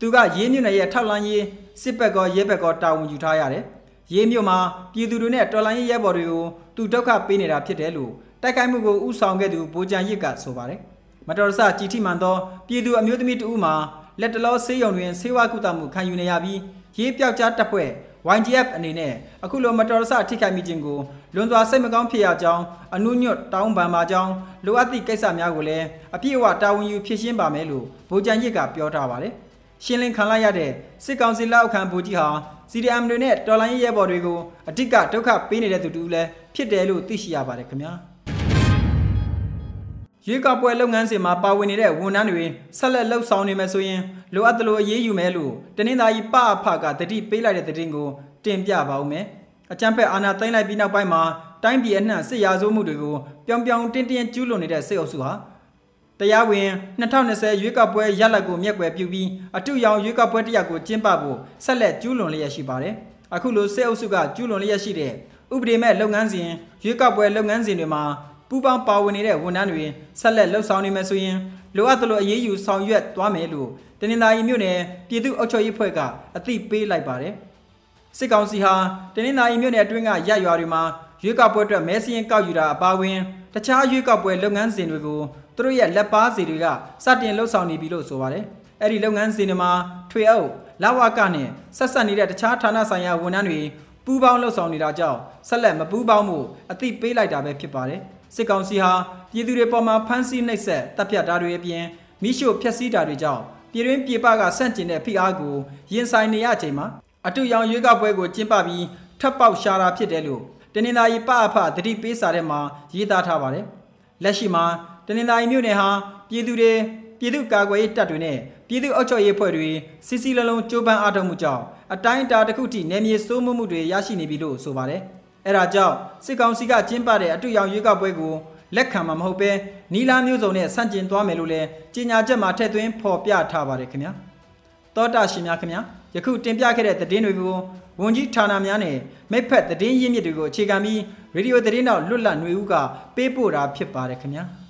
သူကရေးမြို့နယ်ရဲ့ထောက်လန်းရေးစစ်ဘက်ကောရဲဘက်ကောတာဝန်ယူထားရတယ်ရေးမြို့မှာပြည်သူတွေနဲ့တော်လိုင်းရေးရဲဘော်တွေကိုသူဒုက္ခပေးနေတာဖြစ်တယ်လို့တိုက်ခိုက်မှုကိုဥဆောင်ခဲ့သူဗိုလ်ကြံရစ်ကဆိုပါတယ်မတော်တဆကြည်ထိမှန်သောပြည်သူအမျိုးသမီးတဦးမှာလက်တလောဆေးရုံတွင်ဆေးဝါးကုသမှုခံယူနေရပြီးရေးပြောက်ကြားတပ်ဖွဲ့ YGF အနေနဲ့အခုလိုမတော်တဆထိခိုက်မိခြင်းကိုလွန်စွာစိတ်မကောင်းဖြစ်ရကြောင်းအနုညွတ်တောင်းပန်ပါကြောင်းလိုအပ်သည့်ကိစ္စများကိုလည်းအပြည့်အဝတာဝန်ယူဖြည့်ရှင်းပါမယ်လို့ဗိုလ်ကြံရစ်ကပြောထားပါတယ်။ရှင်းလင်းခံလိုက်ရတဲ့စစ်ကောင်စီလက်အောက်ခံဗိုလ်ကြီးဟာ CDM တွေနဲ့တော်လိုင်းရဲဘော်တွေကိုအဓိကဒုက္ခပေးနေတဲ့သူတူလည်းဖြစ်တယ်လို့သိရှိရပါတယ်ခင်ဗျာ။ ရွေးကောက်ပွဲလုပ်ငန်းစဉ်မှာပါဝင်နေတဲ့ဝန်ထမ်းတွေဆက်လက်လှုပ်ဆောင်နေမယ်ဆိုရင်လိုအပ်သလိုအရေးယူမယ်လို့တနင်္သာရီပအဖကတတိပေးလိုက်တဲ့တည်င်းကိုတင်ပြပါဦးမယ်။အကြံဖက်အာဏာသိမ်းလိုက်ပြီးနောက်ပိုင်းမှာတိုင်းပြည်အနှံ့စစ်ရာဇဝမှုတွေကိုပြောင်ပြောင်တင်းတင်းကျူးလွန်နေတဲ့စစ်အုပ်စုဟာတရားဝင်2020ရွေးကောက်ပွဲရလဒ်ကိုမျက်ကွယ်ပြုပြီးအတူရောင်ရွေးကောက်ပွဲတစ်ရပ်ကိုကျင်းပဖို့ဆက်လက်ကျူးလွန်လျက်ရှိပါတယ်။အခုလိုစစ်အုပ်စုကကျူးလွန်လျက်ရှိတဲ့ဥပဒေမဲ့လုပ်ငန်းစဉ်ရွေးကောက်ပွဲလုပ်ငန်းစဉ်တွေမှာ ပူးပေါင်းပါဝင်နေတဲ့ဝန်ထမ်းတွေဆက်လက်လှုပ်ဆောင်နေမယ်ဆိုရင်လိုအပ်သလိုအရေးယူဆောင်ရွက်သွားမယ်လို့တနင်္သာရီမြို့နယ်ပြည်သူ့အုပ်ချုပ်ရေးဖွဲ့ကအသိပေးလိုက်ပါတယ်။စစ်ကောင်စီဟာတနင်္သာရီမြို့နယ်အတွင်းကရရွာတွေမှာရွေးကောက်ပွဲအတွက်မဲစင်းကောက်ယူတာအပါအဝင်တခြားရွေးကောက်ပွဲလုပ်ငန်းစဉ်တွေကိုသူတို့ရဲ့လက်ပါစီတွေကစတင်လှုပ်ဆောင်နေပြီလို့ဆိုပါတယ်။အဲ့ဒီလုပ်ငန်းစဉ်တွေမှာထွေအုပ်လဝကနဲ့ဆက်ဆက်နေတဲ့တခြားဌာနဆိုင်ရာဝန်ထမ်းတွေပူးပေါင်းလှုပ်ဆောင်နေတာကြောင့်ဆက်လက်မပူးပေါင်းမှုအသိပေးလိုက်တာပဲဖြစ်ပါတယ်။ စစ်ကောင်စီဟာပြည်သူတွေပေါ်မှာဖမ်းဆီးနှိပ်စက်တပ်ဖြတ်တာတွေအပြင်မိရှို့ဖျက်ဆီးတာတွေကြောင့်ပြည်တွင်းပြည်ပကဆန့်ကျင်တဲ့ဖိအားကိုရင်ဆိုင်နေရချိန်မှာအတူရောင်ရွေးကောက်ပွဲကိုကျင်းပပြီးထပ်ပေါက်ရှာတာဖြစ်တယ်လို့တနင်္သာရီပအဖတတိပေးစာထဲမှာရေးသားထားပါတယ်။လက်ရှိမှာတနင်္သာရီမြို့နယ်ဟာပြည်သူတွေပြည်သူ့ကာကွယ်ရေးတပ်တွေနဲ့ပြည်သူ့အုပ်ချုပ်ရေးဖွဲ့တွေစီစီလုံးလုံးကြိုးပမ်းအားထုတ်မှုကြောင့်အတိုင်းအတာတစ်ခုထိနယ်မြေစိုးမိုးမှုတွေရရှိနေပြီလို့ဆိုပါတယ်။ အဲဒါကြောင့်စစ်ကောင်စီကကျင်းပတဲ့အတူရောင်ရွေးကောက်ပွဲကိုလက်ခံမှာမဟုတ်ပဲနီလာမျိုးစုံနဲ့ဆန့်ကျင်သွားမယ်လို့လည်းကြေညာချက်မှာထည့်သွင်းဖော်ပြထားပါတယ်ခင်ဗျာ။တောတာရှင်များခင်ဗျာယခုတင်ပြခဲ့တဲ့သတင်းတွေကိုဝန်ကြီးဌာနများနဲ့မိဖက်သတင်းရင်းမြစ်တွေကိုအခြေခံပြီးရေဒီယိုသတင်းတော်လွတ်လပ်နေဦးကပေးပို့တာဖြစ်ပါတယ်ခင်ဗျာ။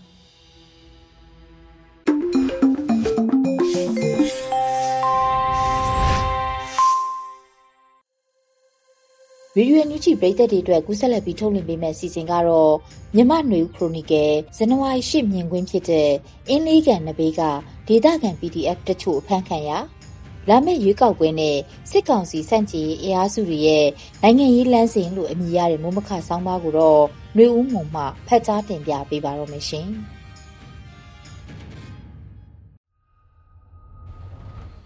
ဗီဒီယိုညူချီပရိသတ်တွေအတွက်ကူးဆက်လက်ပြီးထုတ်လွှင့်ပေးမယ့်အစီအစဉ်ကတော့မြမနွေဦးခရိုနီကယ်ဇန်နဝါရီ10မြင်ကွင်းဖြစ်တဲ့အင်းလေးကန်နဘေးကဒေတာကန် PDF တချို့အဖမ်းခံရလာမယ့်ရွေးကောက်ပွဲနဲ့စစ်ကောင်စီစန့်ကျင်ရေးအင်အားစုတွေရဲ့နိုင်ငံရေးလမ်းစဉ်လို့အမည်ရတဲ့မိုးမခဆောင်းပါးကိုတော့နှွေဦးမုံမှဖတ်ကြားတင်ပြပေးပါတော့မရှင်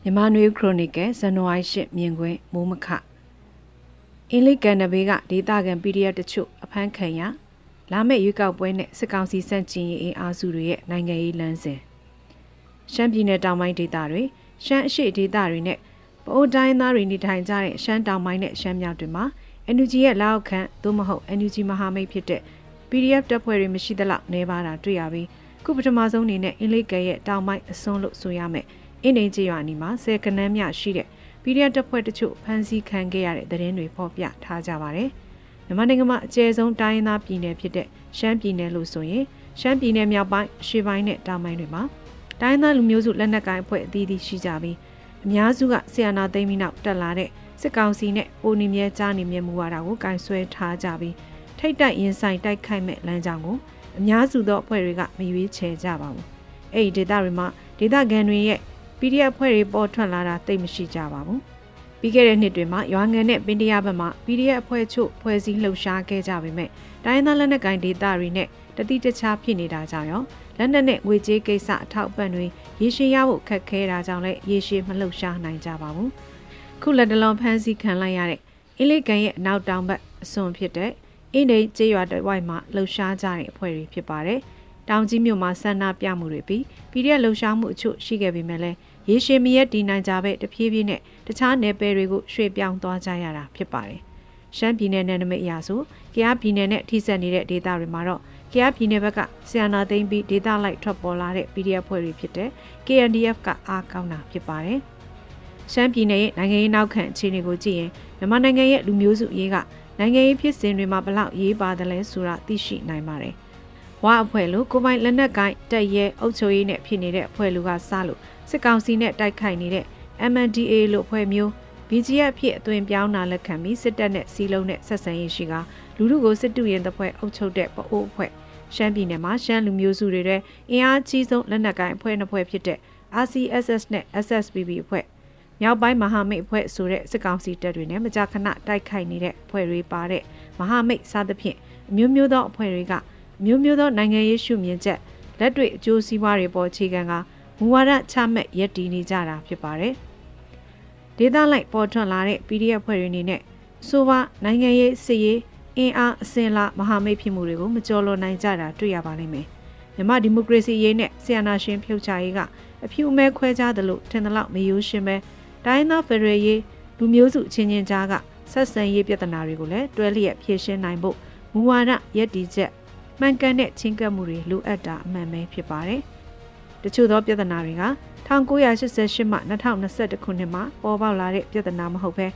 မြန်မာနွေခရိုနီကယ်ဇန်နဝါရီ10မြင်ကွင်းမိုးမခ အင်းလေးကန်နဘေးကဒေတာကန် PDF တချို့အဖမ်းခံရလာမယ့်ရွေးကောက်ပွဲနဲ့စစ်ကောင်စီစန့်ကျင်ရေးအင်အားစုတွေရဲ့နိုင်ငံရေးလမ်းစဉ်ရှမ်းပြည်နယ်တောင်ပိုင်းဒေသတွေရှမ်းအရှေ့ဒေသတွေနဲ့ပအိုးတိုင်းသားတွေနေထိုင်ကြတဲ့ရှမ်းတောင်ပိုင်းနဲ့ရှမ်းမြောက်တွေမှာ NUG ရဲ့လက်အောက်ခံသို့မဟုတ် NUG မဟာမိတ်ဖြစ်တဲ့ PDF တပ်ဖွဲ့တွေမရှိသလောက်နေပါတာတွေ့ရပြီးခုပထမဆုံးအနေနဲ့အင်းလေးကဲရဲ့တောင်ပိုင်းအစွန်းလို့ဆိုရမယ်အင်းနေကြီးရွာနီမှာဆယ်ကနန်းမြရှိတဲ့ PDF တပ်ဖွဲ့တချို့ဖမ်းဆီးခံခဲ့ရတဲ့သတင်းတွေဖော်ပြထားကြပါတယ်။မြန်မာနိုင်ငံမှာအကျယ်ဆုံးတိုင်းရင်းသားပြည်နယ်ဖြစ်တဲ့ရှမ်းပြည်နယ်လို့ဆိုရင်ရှမ်းပြည်နယ်မြောက်ပိုင်းအရှေ့ပိုင်းနဲ့တောင်ပိုင်းတွေမှာတိုင်းသားလူမျိုးစုလက်နက်ကိုင်အဖွဲ့အသီးသီးရှိကြပြီးအများစုကဆီယနာသိမ်းပြီးနောက်တက်လာတဲ့စစ်ကောင်စီနဲ့ပိုနေမြဲကြားနေမြဲမူဝါဒကိုကင်ဆွဲထားကြပြီးထိတ်တိုက်ရင်ဆိုင်တိုက်ခိုက်မဲ့လမ်းကြောင်းကိုအများစုသောအဖွဲ့တွေကမရွေးချယ်ကြပါဘူး။အဲ့ဒီဒေသတွေမှာဒေသခံတွေရဲ့ PDF အဖွဲ့တွေပေါ်ထွက်လာတာသိမရှိကြပါဘူး။ပြီးခဲ့တဲ့နှစ်တွေမှာရွာငံနဲ့ပင်တရဘက်မှာ PDF အဖွဲ့ချုပ်ဖွဲ့စည်းလှုပ်ရှားခဲ့ကြပေမဲ့တိုင်းသားလက်နက်ကိုင်ဒေသတွေနဲ့တတိတခြားဖြစ်နေတာကြောင့်ရောလက်နက်နဲ့ငွေကြေးကိစ္စအထောက်အပံ့တွေရေရှည်ရဖို့ခက်ခဲတာကြောင့်လည်းရေရှည်မလှုပ်ရှားနိုင်ကြပါဘူး။ခုလက်တလုံးဖမ်းဆီးခံလိုက်ရတဲ့အင်းလေးကန်ရဲ့အနောက်တောင်ဘက်အစွန်ဖြစ်တဲ့အင်းဒိန်ကျေးရွာတဝိုက်မှာလှုပ်ရှားကြတဲ့အဖွဲ့တွေဖြစ်ပါတယ်။တောင်ကြီးမြို့မှာဆန္ဒပြမှုတွေပြီး PDF လှုပ်ရှားမှုအချို့ရှိခဲ့ပေမဲ့လည်း ရေရှည်မရက်တည်နိုင်ကြပဲတဖြည်းဖြည်းနဲ့တခြားနယ်ပယ်တွေကိုရွှေ့ပြောင်းသွားကြရတာဖြစ်ပါတယ်။ရှမ်းပြည်နယ်နယ်နိမိတ်အရာဆိုကယားပြည်နယ်နဲ့ထိစပ်နေတဲ့ဒေသတွေမှာတော့ကယားပြည်နယ်ဘက်ကဆီယနာသိမ်းပြီးဒေသလိုက်ထွက်ပေါ်လာတဲ့ PDF ဖွဲ့တွေဖြစ်တဲ့ KNDF ကအားကောင်းတာဖြစ်ပါတယ်။ရှမ်းပြည်နယ်ရဲ့နိုင်ငံရေးနောက်ခံအခြေအနေကိုကြည့်ရင်မြန်မာနိုင်ငံရဲ့လူမျိုးစုအရေးကနိုင်ငံရေးဖြစ်စဉ်တွေမှာဘလောက်ရေးပါတယ်လဲဆိုတာသိရှိနိုင်ပါတယ်။ဝါအဖွဲ့လိုကိုပိုင်လက်နက်ကိုင်တက်ရဲအုပ်ချုပ်ရေးနဲ့ဖြစ်နေတဲ့အဖွဲ့လူကစားလို့ စစ်ကောင်စီနဲ့တိုက်ခိုက်နေတဲ့ MNDA လို့ဖွဲ့မျိုး BGF ဖြစ်အသွင်ပြောင်းတာလက်ခံပြီးစစ်တပ်နဲ့စီးလုံးနဲ့ဆက်ဆံရေးရှိကလူလူကိုစစ်တူရင်တဲ့ဖွဲ့အုပ်ချုပ်တဲ့ပအိုးအဖွဲ့ရှမ်းပြည်နယ်မှာရှမ်းလူမျိုးစုတွေတဲ့အင်အားကြီးဆုံးလက်နက်ကိုင်အဖွဲ့နှစ်ဖွဲ့ဖြစ်တဲ့ RCSS နဲ့ SSPB အဖွဲ့မြောက်ပိုင်းမဟာမိတ်အဖွဲ့ဆိုတဲ့စစ်ကောင်စီတပ်တွေနဲ့မကြာခဏတိုက်ခိုက်နေတဲ့အဖွဲ့တွေပါတဲ့မဟာမိတ်စသဖြင့်အမျိုးမျိုးသောအဖွဲ့တွေကအမျိုးမျိုးသောနိုင်ငံရေးရှုမြင်ချက်လက်တွေ့အကျိုးစီးပွားတွေပေါ်အခြေခံက မူဝါဒချမှတ်ရည်တည်နေကြတာဖြစ်ပါတယ်။ဒေသလိုက်ပေါ်ထွက်လာတဲ့ PDF ဖွဲ့တွေအနေနဲ့ဆိုပါနိုင်ငံရေးစစ်ရေးအင်အားအစင်လာမဟာမိတ်ဖြစ်မှုတွေကိုမကြော်လွန်နိုင်ကြတာတွေ့ရပါလိမ့်မယ်။မြမဒီမိုကရေစီရေးနဲ့ဆီယနာရှင်ဖြုတ်ချရေးကအဖြူအမဲခွဲခြားသလိုထင်သလောက်မယိုးရှင်းပဲတိုင်းသားဖရယ်ရေးလူမျိုးစုချင်းချင်းကြားကဆက်ဆံရေးပြဿနာတွေကိုလည်းတွဲလျက်ဖြေရှင်းနိုင်ဖို့မူဝါဒရည်တည်ချက်မှန်ကန်တဲ့ချင်းကပ်မှုတွေလိုအပ်တာအမှန်ပဲဖြစ်ပါတယ်။ တချို့သောပြဿနာတွေက1988မှ2021ခုနှစ်မှာပေါ်ပေါက်လာတဲ့ပြဿနာမဟုတ်ဘဲ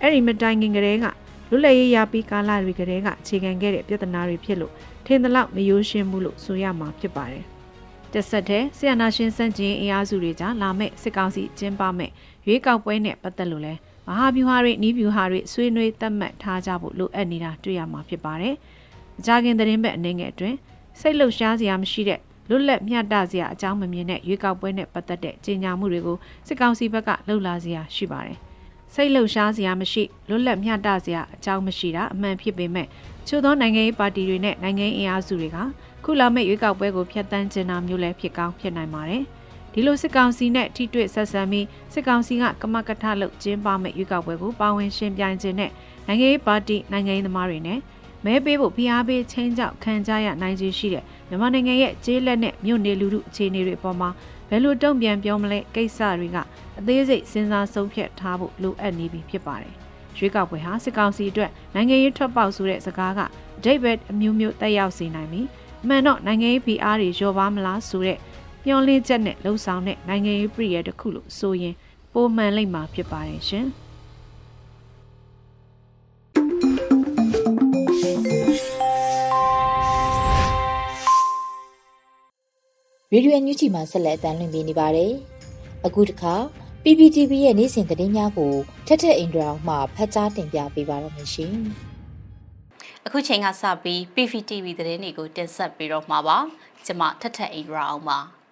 အဲ့ဒီမတိုင်ခင်ကတည်းကလွတ်လပ်ရေးရပြီးကာလတွေကတည်းကအခြေခံခဲ့တဲ့ပြဿနာတွေဖြစ်လို့ထင်သလောက်မယိုးရှင်းဘူးလို့ဆိုရမှာဖြစ်ပါတယ်။တက်ဆက်တဲ့ဆီယနာရှင်စန့်ကျင်အင်အားစုတွေကြားလာမဲ့စစ်ကောင်စီကျင်းပမဲ့ရွေးကောက်ပွဲနဲ့ပတ်သက်လို့လဲမဟာဗျူဟာတွေနီးဗျူဟာတွေဆွေးနွေးသတ်မှတ်ထားကြဖို့လိုအပ်နေတာတွေ့ရမှာဖြစ်ပါတယ်။အကြခင်သတင်းဘက်အနေငယ်အတွင်းစိတ်လှုပ်ရှားစရာမရှိတဲ့ လွတ်လပ်မျှတစရာအကြောင်းမမြင်တဲ့ရွေးကောက်ပွဲနဲ့ပတ်သက်တဲ့ကြေညာမှုတွေကိုစစ်ကောင်စီဘက်ကလှုပ်လာစရာရှိပါတယ်။စိတ်လှုပ်ရှားစရာမရှိလွတ်လပ်မျှတစရာအကြောင်းမရှိတာအမှန်ဖြစ်ပေမဲ့ချို့သောနိုင်ငံရေးပါတီတွေနဲ့နိုင်ငံရေးအင်အားစုတွေကခုလာမယ့်ရွေးကောက်ပွဲကိုဖျက်ဆီးကျင်းတာမျိုးလည်းဖြစ်ကောင်းဖြစ်နိုင်ပါတယ်။ဒီလိုစစ်ကောင်စီနဲ့ထိတွေ့ဆက်ဆံပြီးစစ်ကောင်စီကကမကထလုပ်ကျင်းပမယ့်ရွေးကောက်ပွဲကိုပါဝင်ရှင်ပြိုင်ခြင်းနဲ့နိုင်ငံရေးပါတီနိုင်ငံရေးသမားတွေနဲ့ မဲပေးဖို့ဖိအားပေးချင်းကြောက်ခံကြရနိုင်ခြင်းရှိတဲ့မြန်မာနိုင်ငံရဲ့ကျေးလက်နဲ့မြို့နေလူထုအခြေအနေတွေအပေါ်မှာဘယ်လိုတုံ့ပြန်ပြောမလဲကိစ္စတွေကအသေးစိတ်စဉ်းစားဆုံးဖြတ်ထားဖို့လိုအပ်နေပြီဖြစ်ပါတယ်။ရွေးကောက်ပွဲဟာစစ်ကောင်စီအတွက်နိုင်ငံရေးထွက်ပေါက်ဆိုတဲ့စကားကဒိတ်ဘက်အမျိုးမျိုးတက်ရောက်စေနိုင်ပြီးအမှန်တော့နိုင်ငံရေးဖိအားတွေလျော့ပါမလားဆိုတဲ့မျောလင်းချက်နဲ့လှုံ့ဆော်တဲ့နိုင်ငံရေးပြည်ရတစ်ခုလို့ဆိုရင်ပုံမှန်လိမ့်မှာဖြစ်ပါတယ်ရှင်။ ရေဒီယိုညူချီမှာဆက်လက်အသံလွှင့်ပေးနေပါတယ်။အခုတခါ PPTV ရဲ့နေ့စဉ်သတင်းများကိုထက်ထက်အင်ဒရာမှဖတ်ကြားတင်ပြပေးပါရမရှင်။အခုချိန်ကစပြီး PPTV သတင်းတွေကိုတင်ဆက်ပေးတော့မှာပါ။ကျွန်မထက်ထက်အင်ဒရာအောင်ပါ။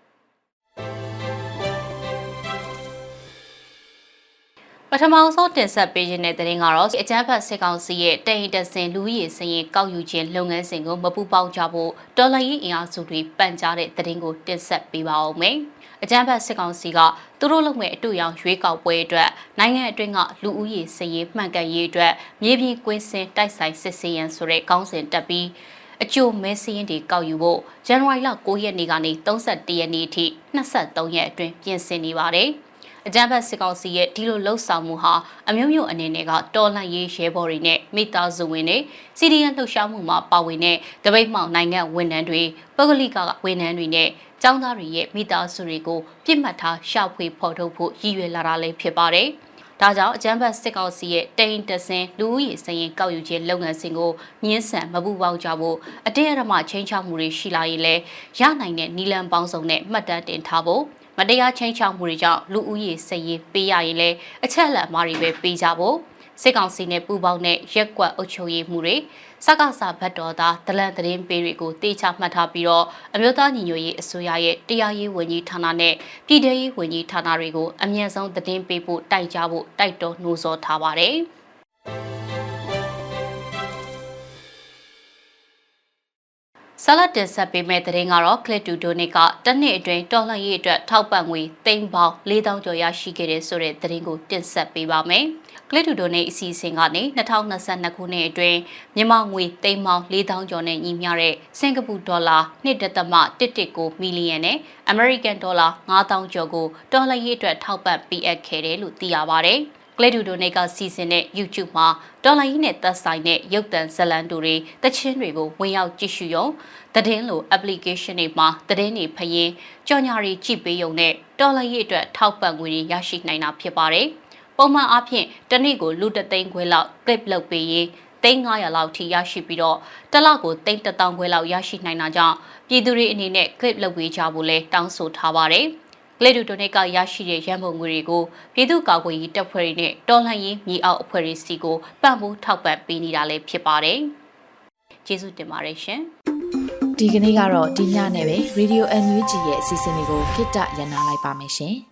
ပထမဆုံးတင်ဆက်ပေးခြင်းတဲ့တဲ့ရင်ကတော့အကြမ်းဖက်စစ်ကောင်စီရဲ့တရင်တဆင်လူရည်စရင်ကောက်ယူခြင်းလုပ်ငန်းစဉ်ကိုမပူပေါင်းကြဖို့တော်လှန်ရေးအင်အားစုတွေပန်ကြားတဲ့တဲ့ရင်ကိုတင်ဆက်ပေးပါဦးမယ်။အကြမ်းဖက်စစ်ကောင်စီကသူတို့လုပ်မဲ့အတူရောင်ရွေးကောက်ပွဲအတွက်နိုင်ငံအတွင်းကလူဦးရေစရင်မှန်ကန်ရေးအတွက်မြေပြင်ကွင်းစင်တိုက်ဆိုင်စစ်ဆေးရန်ဆိုတဲ့ကောင်းစဉ်တက်ပြီးအကျိုးမဲစင်းတွေကောက်ယူဖို့ဇန်နဝါရီလ9ရက်နေ့ကနေ31ရက်နေ့အထိ23ရက်အတွင်းပြင်ဆင်နေပါတယ်။ အကြမ်းဖက်စစ်ကောင်စီရဲ့ဒီလိုလှုပ်ဆောင်မှုဟာအမျိုးမျိုးအနေနဲ့ကတော်လှန်ရေးရဲဘော်တွေနဲ့မိသားစုဝင်တွေစီဒီယန်လှုပ်ရှားမှုမှာပါဝင်တဲ့တပိတ်မှောင်နိုင်ငံဝန်ထမ်းတွေပုဂ္ဂလိကဝန်ထမ်းတွေနဲ့ကျောင်းသားတွေရဲ့မိသားစုတွေကိုပြစ်မှတ်ထားရှာဖွေဖော်ထုတ်ဖို့ရည်ရွယ်လာတာလည်းဖြစ်ပါတယ်။ဒါကြောင့်အကြမ်းဖက်စစ်ကောင်စီရဲ့တိန်တဆင်လူဦးရေစရင်ကောက်ယူခြင်းလုပ်ငန်းစဉ်ကိုညှင်းဆန်မပူပေါင်းကြဖို့အတင်းအဓမ္မချင်းချောက်မှုတွေရှိလာရင်လည်းရနိုင်တဲ့နီလန်ပေါင်းစုံနဲ့မှတ်တမ်းတင်ထားဖို့မ တရားချင်းချောက်မှုတွေကြောင့်လူဦးရေစည်ရေးပေးရရင်လည်းအချက်အလက်အမှားတွေပဲပေးကြဖို့စစ်ကောင်စီနဲ့ပူးပေါင်းတဲ့ရက်ကွက်အုပ်ချုပ်ရေးမှုတွေစကားစာဘတ်တော်သားဒလန်သတင်းပေးတွေကိုတေချမှတ်ထားပြီးတော့အမျိုးသားညီညွတ်ရေးအစိုးရရဲ့တရားရေးဝန်ကြီးဌာနနဲ့ပြည်ထရေးဝန်ကြီးဌာနတွေကိုအမြန်ဆုံးသတင်းပေးဖို့တိုက်ကြဖို့တိုက်တော်နှိုးဆော်ထားပါတယ်။ ဆလတ်တင်ဆက်ပေးမဲ့တဲ့ရင်ကတော့ Click to Donate ကတနှစ်အတွင်းတော်လှန်ရေးအတွက်ထောက်ပံ့ငွေသိန်းပေါင်း4000ကျော်ရရှိခဲ့တဲ့ဆိုတဲ့တဲ့ရင်ကိုတင်ဆက်ပေးပါမယ်။ Click to Donate အစီအစဉ်ကနေ2022ခုနှစ်အတွင်းမြန်မာငွေသိန်းပေါင်း4000ကျော်နဲ့ညီမျှတဲ့စင်ကာပူဒေါ်လာ1.119မီလီယံနဲ့ American ဒေါ်လာ9000ကျော်ကိုတော်လှန်ရေးအတွက်ထောက်ပံ့ပေးအပ်ခဲ့တယ်လို့သိရပါဗျ။ ကလေးဒူဒိုနေကစီစဉ်တဲ့ YouTube မှာတော်လိုင်းကြီးနဲ့သက်ဆိုင်တဲ့ရုပ်သံဇာတ်လမ်းတွေတချင်းတွေကိုဝင်ရောက်ကြည့်ရှုရုံသတင်းလို application တွေမှာသတင်းတွေဖယင်းကြော်ညာတွေကြည့်ပေးရုံနဲ့တော်လိုင်းကြီးအတွက်ထောက်ပံ့ငွေတွေရရှိနိုင်တာဖြစ်ပါတယ်။ပုံမှန်အားဖြင့်တနေ့ကိုလူတသိန်းခွဲလောက် clip လုပ်ပေးရင်သိန်း900လောက်ထိရရှိပြီးတော့တစ်လကိုသိန်း1000ခွဲလောက်ရရှိနိုင်တာကြောင့်ပြည်သူတွေအနေနဲ့ clip လုပ်ပေးကြဖို့လဲတောင်းဆိုထားပါတယ်။က လေးဒူတိုနစ်ကရရှိတဲ့ရန်ပုံငွေတွေကိုပြည်သူ့ကာကွယ်ရေးတပ်ဖွဲ့တွေနဲ့တော်လှန်ရေးမြေအောက်အဖွဲ့တွေစီကိုပံ့ပိုးထောက်ပံ့ပေးနေတာလည်းဖြစ်ပါတယ်။ကျေးဇူးတင်ပါတယ်ရှင်။ဒီကနေ့ကတော့ဒီညနဲ့ပဲ Radio NUG ရဲ့အစီအစဉ်လေးကိုခਿੱတရနာလိုက်ပါမယ်ရှင်။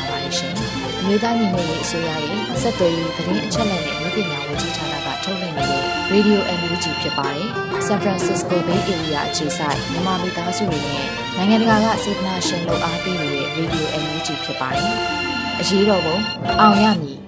။ အမျိုးသားညီညွတ်ရေးအစိုးရရဲ့စက်သွေးရေးသတင်းအချက်အလက်နဲ့လူပညာဝန်ကြီးဌာနကထုတ်လွှင့်နေတဲ့ Radio NUG ဖြစ်ပါတယ်။ San Francisco Bay Area အခြေစိုက်မြန်မာမိသားစုတွေနဲ့နိုင်ငံတကာကစေတနာရှင်လို့အားပေးနေတဲ့ Radio NUG ဖြစ်ပါတယ်။အရေးတော်ပုံအောင်ရမည်